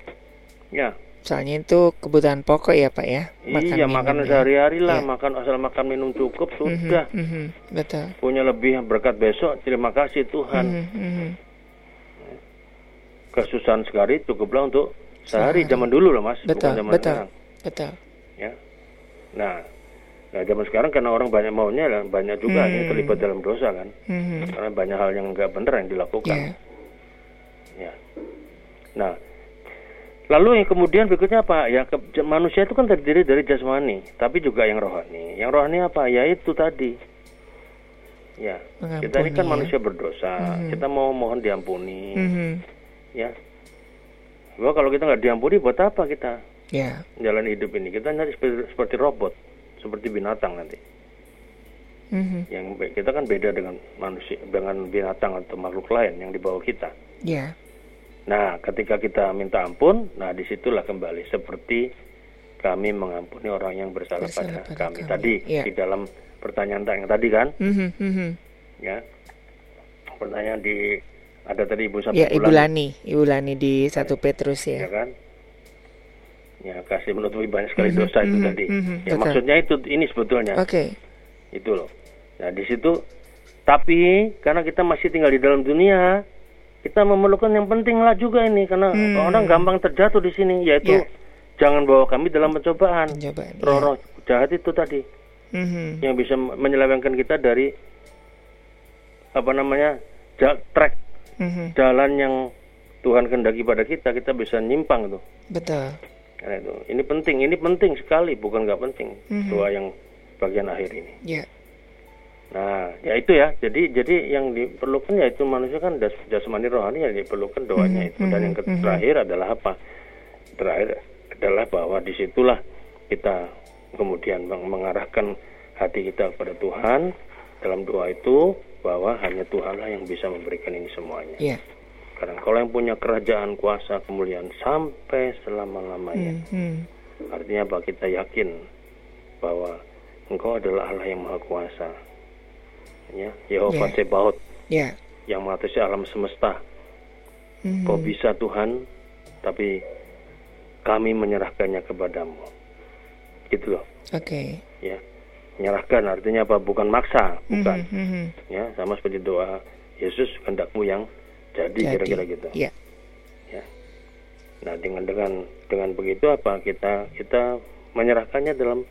yeah. ya soalnya itu kebutuhan pokok ya pak ya makan iya makanan ya. sehari-hari lah yeah. makan asal makan minum cukup mhm, sudah mm -hmm. betul punya lebih berkat besok terima kasih Tuhan mm -hmm kesusahan sekali cukuplah untuk sehari Sehari. zaman dulu loh mas betul, bukan zaman betul, sekarang betul ya nah nah zaman sekarang karena orang banyak maunya banyak juga hmm. yang terlibat dalam dosa kan hmm. karena banyak hal yang nggak benar yang dilakukan yeah. ya nah lalu yang kemudian berikutnya apa? Ya ke, manusia itu kan terdiri dari jasmani tapi juga yang rohani. Yang rohani apa? Ya itu tadi. Ya Mengampuni, kita ini kan ya? manusia berdosa. Hmm. kita mau mohon diampuni. Hmm ya. Bahwa kalau kita nggak diampuni buat apa kita? Ya. Jalan hidup ini. Kita nanti seperti, seperti robot seperti binatang nanti. Mm-hmm. yang kita kan beda dengan manusia dengan binatang atau makhluk lain yang dibawa kita. Ya nah ketika kita minta ampun nah di situlah kembali seperti kami mengampuni orang yang bersalah, bersalah pada, pada kami. kami tadi ya. di dalam pertanyaan yang tadi kan mm-hmm. mm-hmm. ya pertanyaan di ada tadi Ibu Sabtu Ya, Ibu Lani, Ibu Lani di satu Petrus ya. Ya kan? Ya, kasih menutupi banyak sekali mm-hmm, dosa itu mm-hmm, tadi. Mm-hmm, ya, betul. maksudnya itu ini sebetulnya. Oke. Okay. Itu loh. Nah, di situ tapi karena kita masih tinggal di dalam dunia, kita memerlukan yang penting lah juga ini karena hmm. orang gampang terjatuh di sini yaitu yeah. jangan bawa kami dalam pencobaan. pencobaan roh-roh ya. jahat itu tadi mm-hmm. yang bisa menyelewengkan kita dari apa namanya track mm-hmm. jalan yang Tuhan kendaki pada kita kita bisa nyimpang tuh. Betul. Karena itu ini penting ini penting sekali bukan nggak penting mm-hmm. doa yang bagian akhir ini. Yeah. Nah, ya itu ya. Jadi jadi yang diperlukan ya itu manusia kan jasmani rohani yang diperlukan doanya mm -hmm. itu. Dan yang mhm, mhm. terakhir -hmm. adalah apa? Terakhir adalah bahwa di situlah kita kemudian mengarahkan hati kita kepada Tuhan dalam doa itu bahwa hanya Tuhanlah yang bisa memberikan ini semuanya. Yeah. Karena kalau yang punya kerajaan, kuasa, kemuliaan sampai selama-lamanya. Mm -hmm. Artinya apa? Kita yakin bahwa Engkau adalah Allah yang Maha Kuasa ya Yehova yeah. Sebaot yeah. yang mengatasi alam semesta. Mm-hmm. Kau bisa Tuhan, tapi kami menyerahkannya kepadamu. Gitu loh. Oke. Okay. Ya, menyerahkan artinya apa? Bukan maksa, bukan. Mm-hmm. Ya, sama seperti doa Yesus kehendakmu yang jadi, kira-kira gitu. Yeah. Ya. Nah, dengan dengan dengan begitu apa kita kita menyerahkannya dalam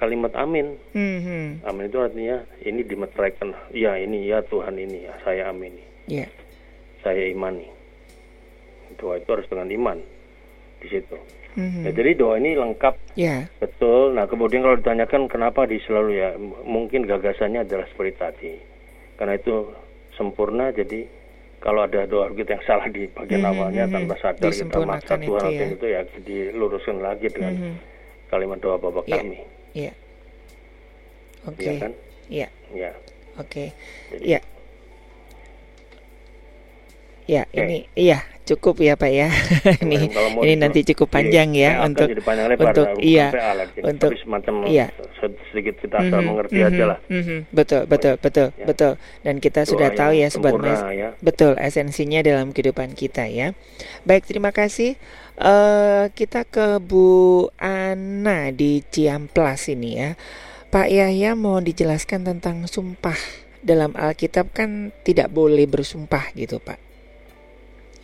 kalimat amin. Mm-hmm. Amin itu artinya ini dimeteraikan. Ya ini ya Tuhan ini ya saya amini. Yeah. Saya imani. Doa itu harus dengan iman di situ. Mm-hmm. Ya, jadi doa ini lengkap. Yeah. Betul. Nah kemudian kalau ditanyakan kenapa di selalu ya mungkin gagasannya adalah seperti tadi. Karena itu sempurna jadi kalau ada doa kita yang salah di bagian mm-hmm. awalnya tanpa sadar kita maksa Tuhan itu ya. itu ya diluruskan lagi dengan mm-hmm. kalimat doa Bapak yeah. kami. Iya. Oke. Okay. Iya kan? Iya. Iya. Oke. Iya. Ya, okay. ini iya cukup ya Pak ya. ini ini nanti cukup panjang ya untuk untuk iya untuk semacam iya. sedikit kita mm -hmm, mengerti mm -hmm, aja lah. Mm -hmm, betul betul betul ya. betul dan kita Doa sudah tahu ya sobat. Ya. Betul esensinya dalam kehidupan kita ya. Baik terima kasih. Uh, kita ke Bu Ana di Ciamplas ini ya. Pak Yahya mau dijelaskan tentang sumpah dalam Alkitab kan tidak boleh bersumpah gitu Pak.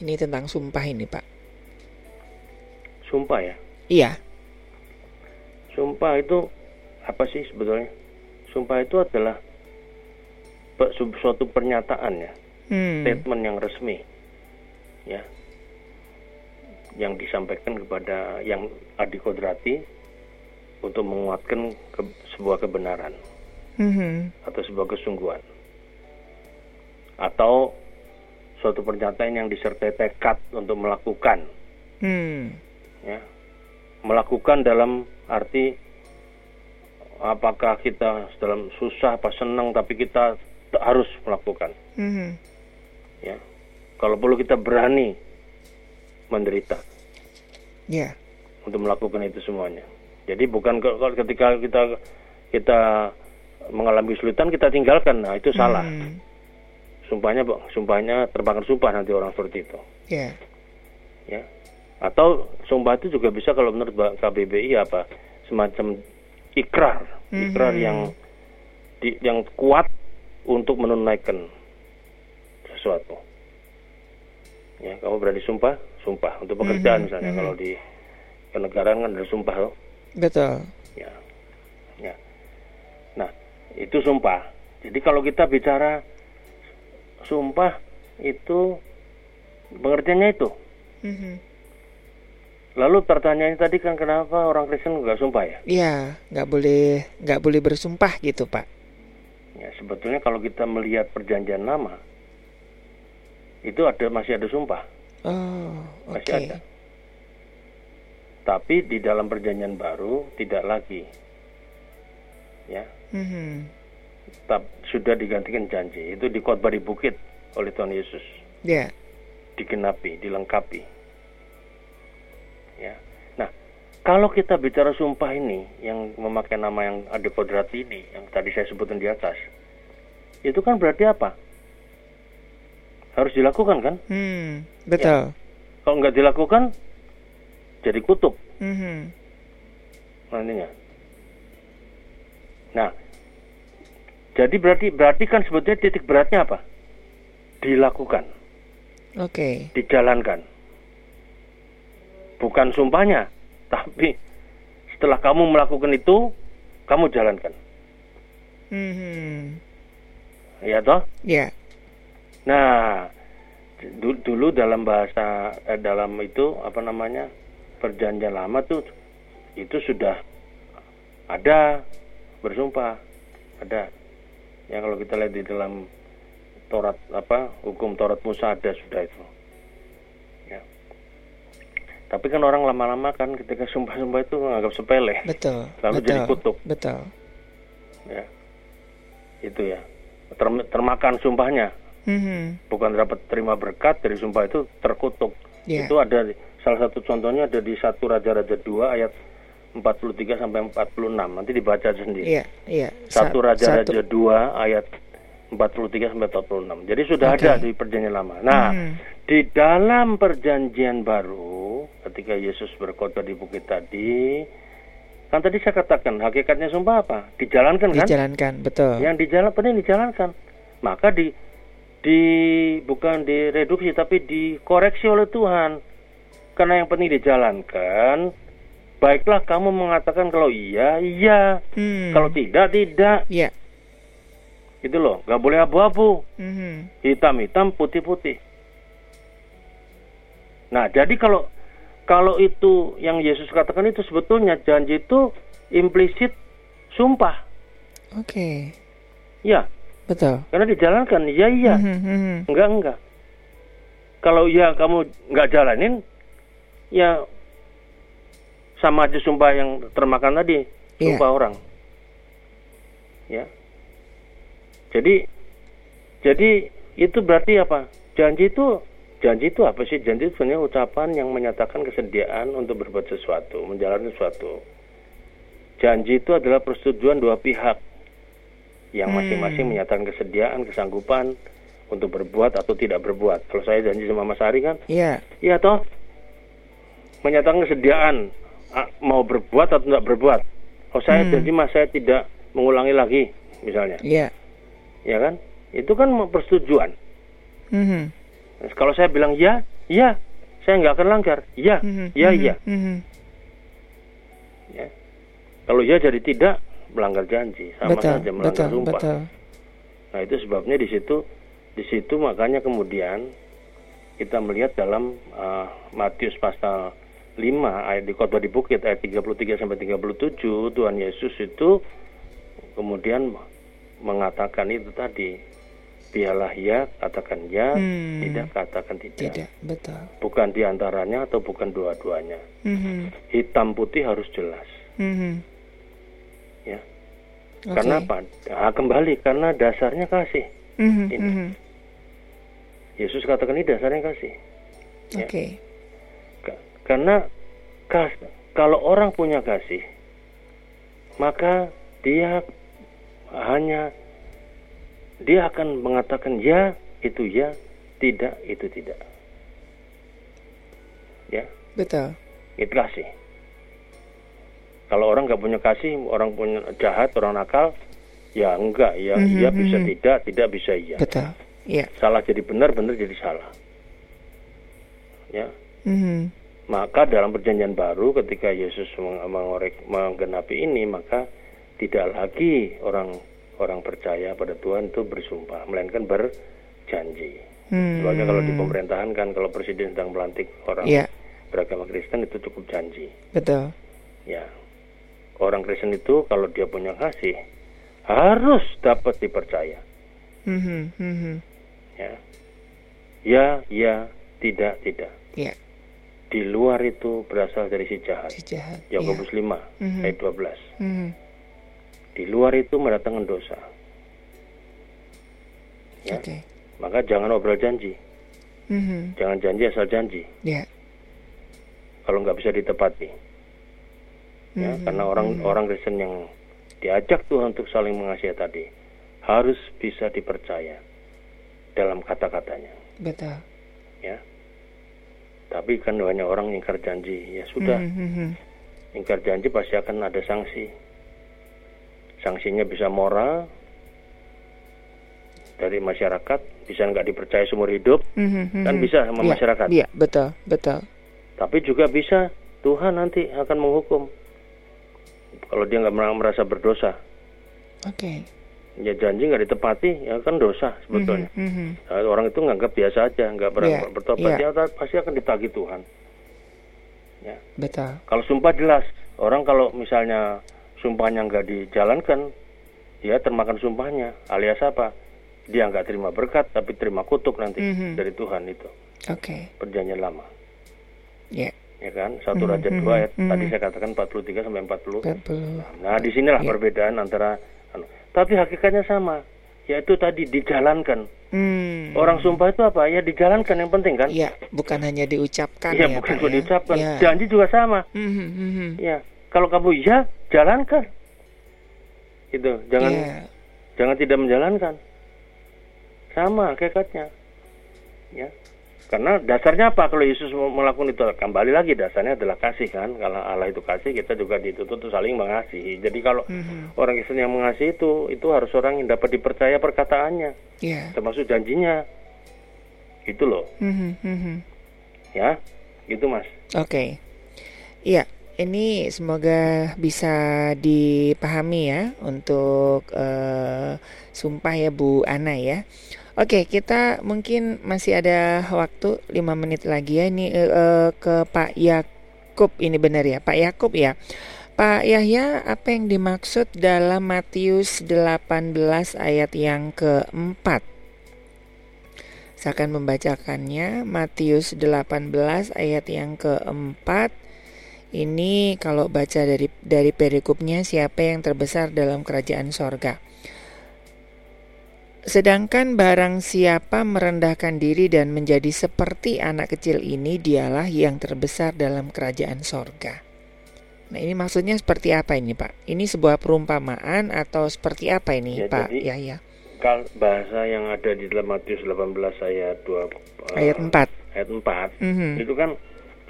Ini tentang sumpah ini, Pak. Sumpah ya? Iya. Sumpah itu apa sih sebetulnya? Sumpah itu adalah suatu pernyataan ya, hmm. statement yang resmi, ya, yang disampaikan kepada yang adikodrati untuk menguatkan ke, sebuah kebenaran hmm. atau sebuah kesungguhan, atau suatu pernyataan yang disertai tekad untuk melakukan. Hmm. Ya. Melakukan dalam arti apakah kita dalam susah apa senang tapi kita harus melakukan. Hmm. Ya. Kalau perlu kita berani menderita. Ya. Yeah. Untuk melakukan itu semuanya. Jadi bukan kalau ketika kita kita mengalami kesulitan kita tinggalkan, nah itu salah. Hmm sumpahnya sumpahnya terbakar sumpah nanti orang seperti itu. Yeah. Ya. Atau sumpah itu juga bisa kalau menurut KBBI apa semacam ikrar, mm-hmm. ikrar yang di, yang kuat untuk menunaikan sesuatu. Ya, kamu berani sumpah, sumpah untuk pekerjaan mm-hmm. misalnya mm-hmm. kalau di kenegaraan kan ada sumpah loh. Betul. Ya. Ya. Nah, itu sumpah. Jadi kalau kita bicara sumpah itu pengertiannya itu. Mm-hmm. Lalu pertanyaannya tadi kan kenapa orang Kristen nggak sumpah ya? Iya, nggak boleh nggak boleh bersumpah gitu pak. Ya sebetulnya kalau kita melihat perjanjian lama itu ada masih ada sumpah. Oh, masih ada. Tapi di dalam perjanjian baru tidak lagi. Ya. Mm-hmm tetap sudah digantikan janji. Itu di khotbah di bukit oleh Tuhan Yesus. Ya. Yeah. Digenapi, dilengkapi. Ya. Nah, kalau kita bicara sumpah ini yang memakai nama yang ada kodrat ini yang tadi saya sebutkan di atas. Itu kan berarti apa? Harus dilakukan kan? Hmm, betul. Ya. Kalau nggak dilakukan jadi kutub. Mm -hmm. Nantinya. Nah, jadi berarti berarti kan sebetulnya titik beratnya apa? Dilakukan. Oke. Okay. Dijalankan. Bukan sumpahnya, tapi setelah kamu melakukan itu, kamu jalankan. Hmm. Ya toh? Ya. Nah, dulu dalam bahasa eh, dalam itu apa namanya perjanjian lama tuh itu sudah ada bersumpah ada. Ya kalau kita lihat di dalam Torat apa hukum Torat Musa ada sudah itu. Ya. Tapi kan orang lama-lama kan ketika sumpah-sumpah itu menganggap sepele. Betul lalu betul, jadi kutuk. betul. Ya. Itu ya. Termakan sumpahnya mm-hmm. bukan dapat terima berkat dari sumpah itu terkutuk yeah. itu ada salah satu contohnya ada di satu raja-raja dua ayat 43 sampai 46 nanti dibaca sendiri yeah, yeah. satu raja-raja dua ayat 43 sampai 46 jadi sudah okay. ada di perjanjian lama nah mm-hmm. di dalam perjanjian baru ketika Yesus berkhotbah di bukit tadi kan tadi saya katakan hakikatnya sumpah apa dijalankan kan dijalankan betul yang dijalan penting dijalankan maka di di bukan direduksi tapi dikoreksi oleh Tuhan. Karena yang penting dijalankan. Baiklah kamu mengatakan kalau iya, iya. Hmm. Kalau tidak, tidak. Iya. Itu loh, nggak boleh abu-abu. Hmm. Hitam-hitam, putih-putih. Nah, jadi kalau kalau itu yang Yesus katakan itu sebetulnya janji itu implisit sumpah. Oke. Okay. Ya, Betul. Karena dijalankan, ya iya, mm -hmm. enggak enggak. Kalau ya kamu nggak jalanin, ya sama aja sumpah yang termakan tadi, iya. sumpah yeah. orang. Ya. Jadi, jadi itu berarti apa? Janji itu, janji itu apa sih? Janji itu sebenarnya ucapan yang menyatakan kesediaan untuk berbuat sesuatu, menjalani sesuatu. Janji itu adalah persetujuan dua pihak yang hmm. masing-masing hmm. menyatakan kesediaan, kesanggupan untuk berbuat atau tidak berbuat. Kalau saya janji sama Mas Ari kan, iya, yeah. iya toh, menyatakan kesediaan mau berbuat atau tidak berbuat. Kalau saya hmm. janji Mas saya tidak mengulangi lagi, misalnya, iya, yeah. ya kan, itu kan persetujuan. Hmm. Kalau saya bilang ya, ya, saya nggak akan langgar, ya, hmm. ya, ya. Hmm. ya. Kalau ya jadi tidak, melanggar janji, sama betul, saja melanggar betul, sumpah. Betul. Nah itu sebabnya di situ, di situ makanya kemudian kita melihat dalam uh, Matius pasal 5 ayat di khotbah di bukit ayat 33 sampai 37 Tuhan Yesus itu kemudian mengatakan itu tadi biarlah ya katakan ya hmm. tidak katakan tidak tidak betul bukan di antaranya atau bukan dua-duanya hmm. hitam putih harus jelas hmm ya. Okay. karena apa? Nah, kembali karena dasarnya kasih. Mm-hmm, ini. mm-hmm. Yesus katakan ini dasarnya kasih. Ya. oke. Okay. karena kas kalau orang punya kasih maka dia hanya dia akan mengatakan ya itu ya tidak itu tidak. Ya. Betul. Itu kasih kalau orang nggak punya kasih, orang punya jahat, orang nakal, ya enggak, ya mm-hmm, ya bisa mm-hmm. tidak, tidak bisa iya. Betul. Iya. Salah jadi benar, benar jadi salah. Ya. Mm-hmm. Maka dalam perjanjian baru ketika Yesus mengorek menggenapi ini, maka tidak lagi orang orang percaya pada Tuhan itu bersumpah, melainkan berjanji. Hmm. Soalnya kalau di pemerintahan kan kalau presiden sedang melantik orang yeah. beragama Kristen itu cukup janji. Betul. Ya, orang Kristen itu kalau dia punya kasih harus dapat dipercaya. Mm-hmm, mm-hmm. Ya, ya, ya, tidak, tidak. Yeah. Di luar itu berasal dari si jahat. Si jahat. Yakobus yeah. 5 mm-hmm. ayat 12. Mm-hmm. Di luar itu mendatangkan dosa. Ya. Okay. Maka jangan obrol janji. Mm-hmm. Jangan janji asal janji. Yeah. Kalau nggak bisa ditepati ya hmm. karena orang hmm. orang Kristen yang diajak Tuhan untuk saling mengasihi tadi harus bisa dipercaya dalam kata-katanya. Betul. Ya. Tapi kan banyak orang ingkar janji. Ya sudah. Hmm. Ingkar janji pasti akan ada sanksi. Sanksinya bisa moral dari masyarakat, bisa nggak dipercaya seumur hidup, hmm. hmm kan bisa sama ya, masyarakat. Iya, betul, betul. Tapi juga bisa Tuhan nanti akan menghukum kalau dia nggak merasa berdosa. Oke. Okay. Ya janji nggak ditepati ya kan dosa sebetulnya. Mm -hmm. nah, orang itu nganggap biasa aja, nggak pernah yeah. bertobat yeah. ya pasti akan ditagih Tuhan. Ya. Betul. Kalau sumpah jelas, orang kalau misalnya sumpahnya nggak dijalankan, dia termakan sumpahnya. Alias apa? Dia nggak terima berkat, tapi terima kutuk nanti mm -hmm. dari Tuhan itu. Oke. Okay. Perjanjian lama. Ya. Yeah ya kan satu mm -hmm. raja dua ayat mm -hmm. tadi saya katakan 43 sampai 40. 40. Nah, di sinilah yeah. perbedaan antara anu. tapi hakikatnya sama yaitu tadi dijalankan. Hmm. Orang sumpah itu apa? Ya dijalankan yang penting kan? Iya, bukan hanya diucapkan ya. ya bukan cuma ya? diucapkan. Ya. Janji juga sama. Mm -hmm. Ya, kalau kamu ya jalankan. Itu jangan yeah. jangan tidak menjalankan. Sama hakikatnya. Ya. Karena dasarnya apa kalau Yesus melakukan itu? Kembali lagi dasarnya adalah kasih kan. Kalau Allah itu kasih, kita juga dituntut untuk saling mengasihi. Jadi kalau mm-hmm. orang Kristen yang mengasihi itu, itu harus orang yang dapat dipercaya perkataannya, yeah. termasuk janjinya. Itu loh. Mm-hmm. Ya, gitu mas. Oke. Okay. Iya, ini semoga bisa dipahami ya untuk uh, sumpah ya Bu Ana ya. Oke, kita mungkin masih ada waktu 5 menit lagi ya ini uh, ke Pak Yakub ini benar ya, Pak Yakub ya. Pak Yahya, apa yang dimaksud dalam Matius 18 ayat yang keempat? Saya akan membacakannya Matius 18 ayat yang keempat. Ini kalau baca dari dari perikopnya siapa yang terbesar dalam kerajaan sorga. Sedangkan barang siapa merendahkan diri dan menjadi seperti anak kecil ini, dialah yang terbesar dalam kerajaan sorga. Nah ini maksudnya seperti apa ini Pak? Ini sebuah perumpamaan atau seperti apa ini ya, Pak Ya ya. Kal bahasa yang ada di dalam Matius 18 ayat 2 uh, ayat 4 ayat 4 mm -hmm. itu kan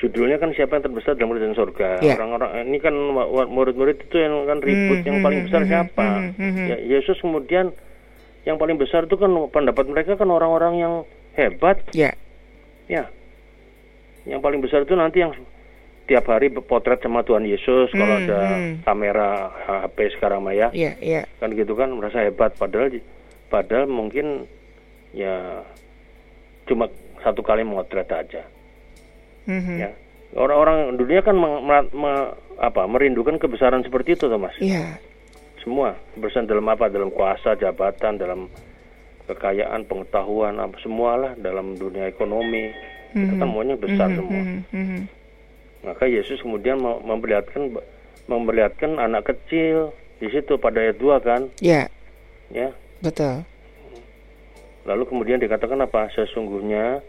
judulnya kan siapa yang terbesar dalam kerajaan sorga. Ya. Orang-orang ini kan murid-murid itu yang kan ribut mm -hmm. yang paling besar mm -hmm. siapa? Mm -hmm. ya, Yesus kemudian yang paling besar itu kan pendapat mereka kan orang-orang yang hebat. Ya. Ya. Yang paling besar itu nanti yang tiap hari potret sama Tuhan Yesus hmm, kalau ada hmm. kamera HP sekarang Maya. Iya, iya. Kan gitu kan merasa hebat padahal padahal mungkin ya cuma satu kali motret aja. Hmm. Ya. Orang-orang dunia kan me, me, me, apa merindukan kebesaran seperti itu, Thomas. Iya semua bersan dalam apa dalam kuasa jabatan dalam kekayaan pengetahuan apa semualah dalam dunia ekonomi mm-hmm. itu kan maunya besar mm-hmm. semua mm-hmm. maka Yesus kemudian memperlihatkan memperlihatkan anak kecil di situ pada ayat 2 kan ya yeah. ya betul lalu kemudian dikatakan apa sesungguhnya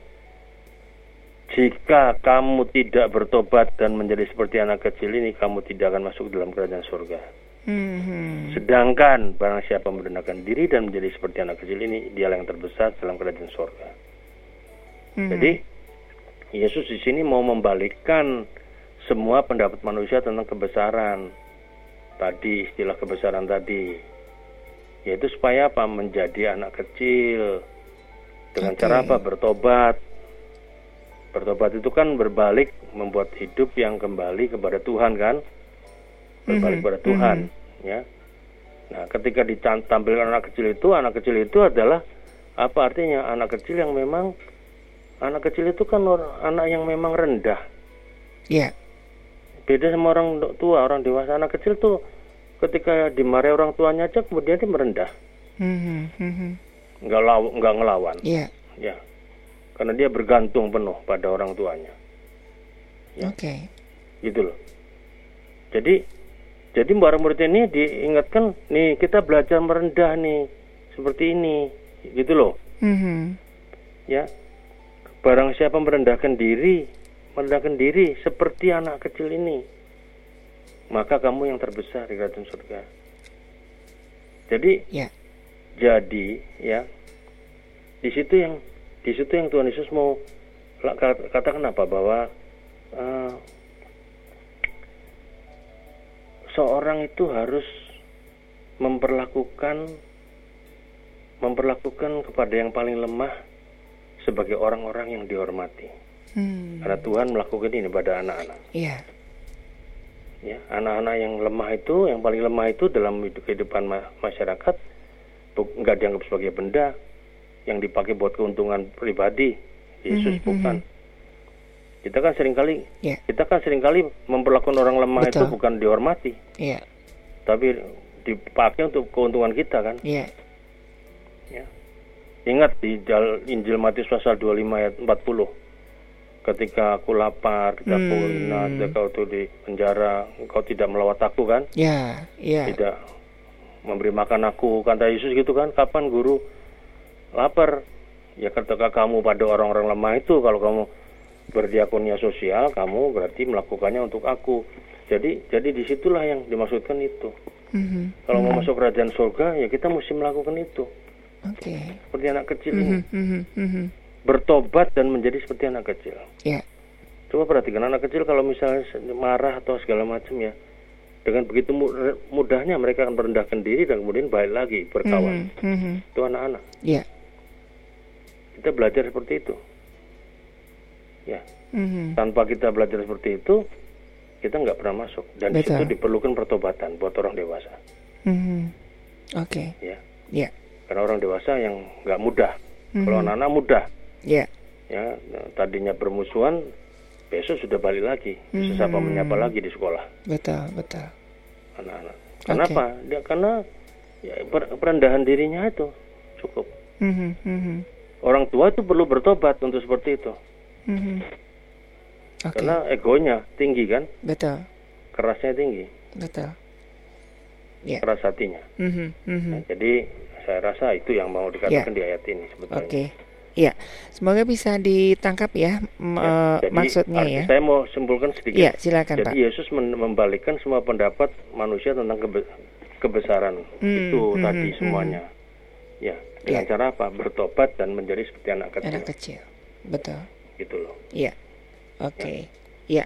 jika kamu tidak bertobat dan menjadi seperti anak kecil ini kamu tidak akan masuk dalam kerajaan surga Hmm. Sedangkan barang siapa merendahkan diri dan menjadi seperti anak kecil ini, dia yang terbesar dalam kerajaan surga. Hmm. Jadi Yesus di sini mau membalikkan semua pendapat manusia tentang kebesaran tadi istilah kebesaran tadi, yaitu supaya apa menjadi anak kecil dengan okay. cara apa bertobat. Bertobat itu kan berbalik membuat hidup yang kembali kepada Tuhan kan, berbalik mm -hmm. kepada Tuhan. Mm -hmm ya. Nah, ketika ditampilkan anak kecil itu, anak kecil itu adalah apa artinya? Anak kecil yang memang anak kecil itu kan orang, anak yang memang rendah. Iya. Yeah. Beda sama orang tua, orang dewasa. Anak kecil tuh ketika dimarahi orang tuanya aja kemudian dia merendah. Mm -hmm. Nggak, law, nggak ngelawan. Iya. Yeah. Ya. Karena dia bergantung penuh pada orang tuanya. Ya. Oke. Okay. Gitu loh. Jadi jadi para murid ini diingatkan, nih kita belajar merendah nih, seperti ini, gitu loh. Mm-hmm. Ya, barang siapa merendahkan diri, merendahkan diri seperti anak kecil ini, maka kamu yang terbesar di kerajaan surga. Jadi, yeah. jadi ya, di situ yang di situ yang Tuhan Yesus mau katakan apa bahwa uh, seorang itu harus memperlakukan memperlakukan kepada yang paling lemah sebagai orang-orang yang dihormati. Hmm. Karena Tuhan melakukan ini pada anak-anak. Iya. ya anak-anak yang lemah itu yang paling lemah itu dalam kehidupan ma masyarakat nggak dianggap sebagai benda yang dipakai buat keuntungan pribadi Yesus mm -hmm. bukan kita kan sering kali yeah. kita kan sering kali memperlakukan orang lemah Betul. itu bukan dihormati yeah. tapi dipakai untuk keuntungan kita kan yeah. ya ingat di Injil Matius pasal 25 ayat 40 ketika aku lapar, ketika hmm. aku hina, ketika kau di penjara, engkau tidak melawat aku kan? Ya, yeah, ya. Tidak memberi makan aku, kata Yesus gitu kan? Kapan guru lapar? Ya ketika kamu pada orang-orang lemah itu, kalau kamu berdiakonia sosial, kamu berarti melakukannya untuk aku. Jadi, jadi di situlah yang dimaksudkan itu. Mm-hmm. Kalau mm-hmm. mau masuk kerajaan surga, ya kita mesti melakukan itu. Oke. Okay. Seperti anak kecil mm-hmm. ini. Mm-hmm. mm-hmm bertobat dan menjadi seperti anak kecil. Ya. Coba perhatikan anak kecil kalau misalnya marah atau segala macam ya, dengan begitu mudahnya mereka akan merendahkan diri dan kemudian balik lagi berkawan. Mm -hmm. Itu anak-anak. Ya. Kita belajar seperti itu. Ya. Mm -hmm. Tanpa kita belajar seperti itu, kita nggak pernah masuk. Dan di situ diperlukan pertobatan buat orang dewasa. Mm -hmm. Oke. Okay. Ya. Ya. Karena orang dewasa yang nggak mudah. Mm -hmm. Kalau anak-anak mudah, Ya. Ya, tadinya bermusuhan, besok sudah balik lagi, hmm. sesama menyapa lagi di sekolah. Betul, betul. Anak-anak. Kenapa? Okay. Dia karena ya, perendahan dirinya itu cukup. Hmm, hmm, hmm. Orang tua itu perlu bertobat untuk seperti itu. Hmm. Okay. Karena egonya tinggi kan? Betul. Kerasnya tinggi. Betul. Yeah. Keras hatinya. Mm -hmm. Mm -hmm. Nah, jadi saya rasa itu yang mau dikatakan yeah. di ayat ini sebetulnya. Oke. Okay. Iya, semoga bisa ditangkap ya, ya jadi, maksudnya ya. Saya mau simpulkan sedikit. Iya, silakan jadi, Pak. Yesus membalikkan semua pendapat manusia tentang kebe kebesaran hmm, itu hmm, tadi hmm, semuanya. Hmm. Ya, dengan ya. cara apa? Bertobat dan menjadi seperti anak kecil. Anak kecil, betul. Gitu loh. Iya, oke. Okay. Ya. ya.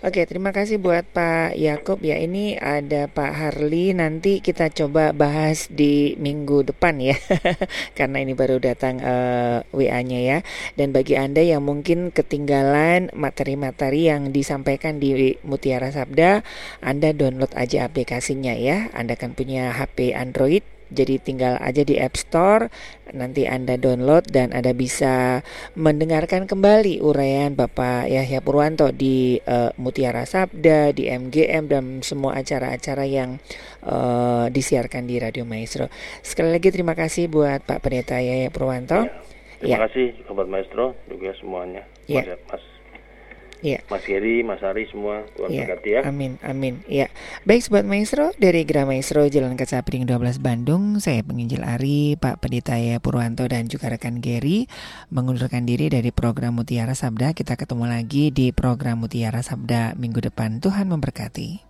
Oke, terima kasih buat Pak Yakob ya. Ini ada Pak Harli nanti kita coba bahas di minggu depan ya. Karena ini baru datang uh, eh, WA-nya ya. Dan bagi Anda yang mungkin ketinggalan materi-materi yang disampaikan di Mutiara Sabda, Anda download aja aplikasinya ya. Anda kan punya HP Android jadi tinggal aja di App Store, nanti Anda download dan Anda bisa mendengarkan kembali uraian Bapak Yahya Purwanto di uh, Mutiara Sabda, di MGM dan semua acara-acara yang uh, disiarkan di Radio Maestro. Sekali lagi terima kasih buat Pak Pendeta Yahya Purwanto. Ya, terima ya. kasih Sobat Maestro juga semuanya. Ya. Mas, Mas Ya. Mas Heri, Mas Ari semua Tuhan ya. berkati ya. Amin, amin. Ya. Baik sobat maestro dari Gra Maestro Jalan Kaca Piring 12 Bandung, saya penginjil Ari, Pak Pendeta ya Purwanto dan juga rekan Gary mengundurkan diri dari program Mutiara Sabda. Kita ketemu lagi di program Mutiara Sabda minggu depan. Tuhan memberkati.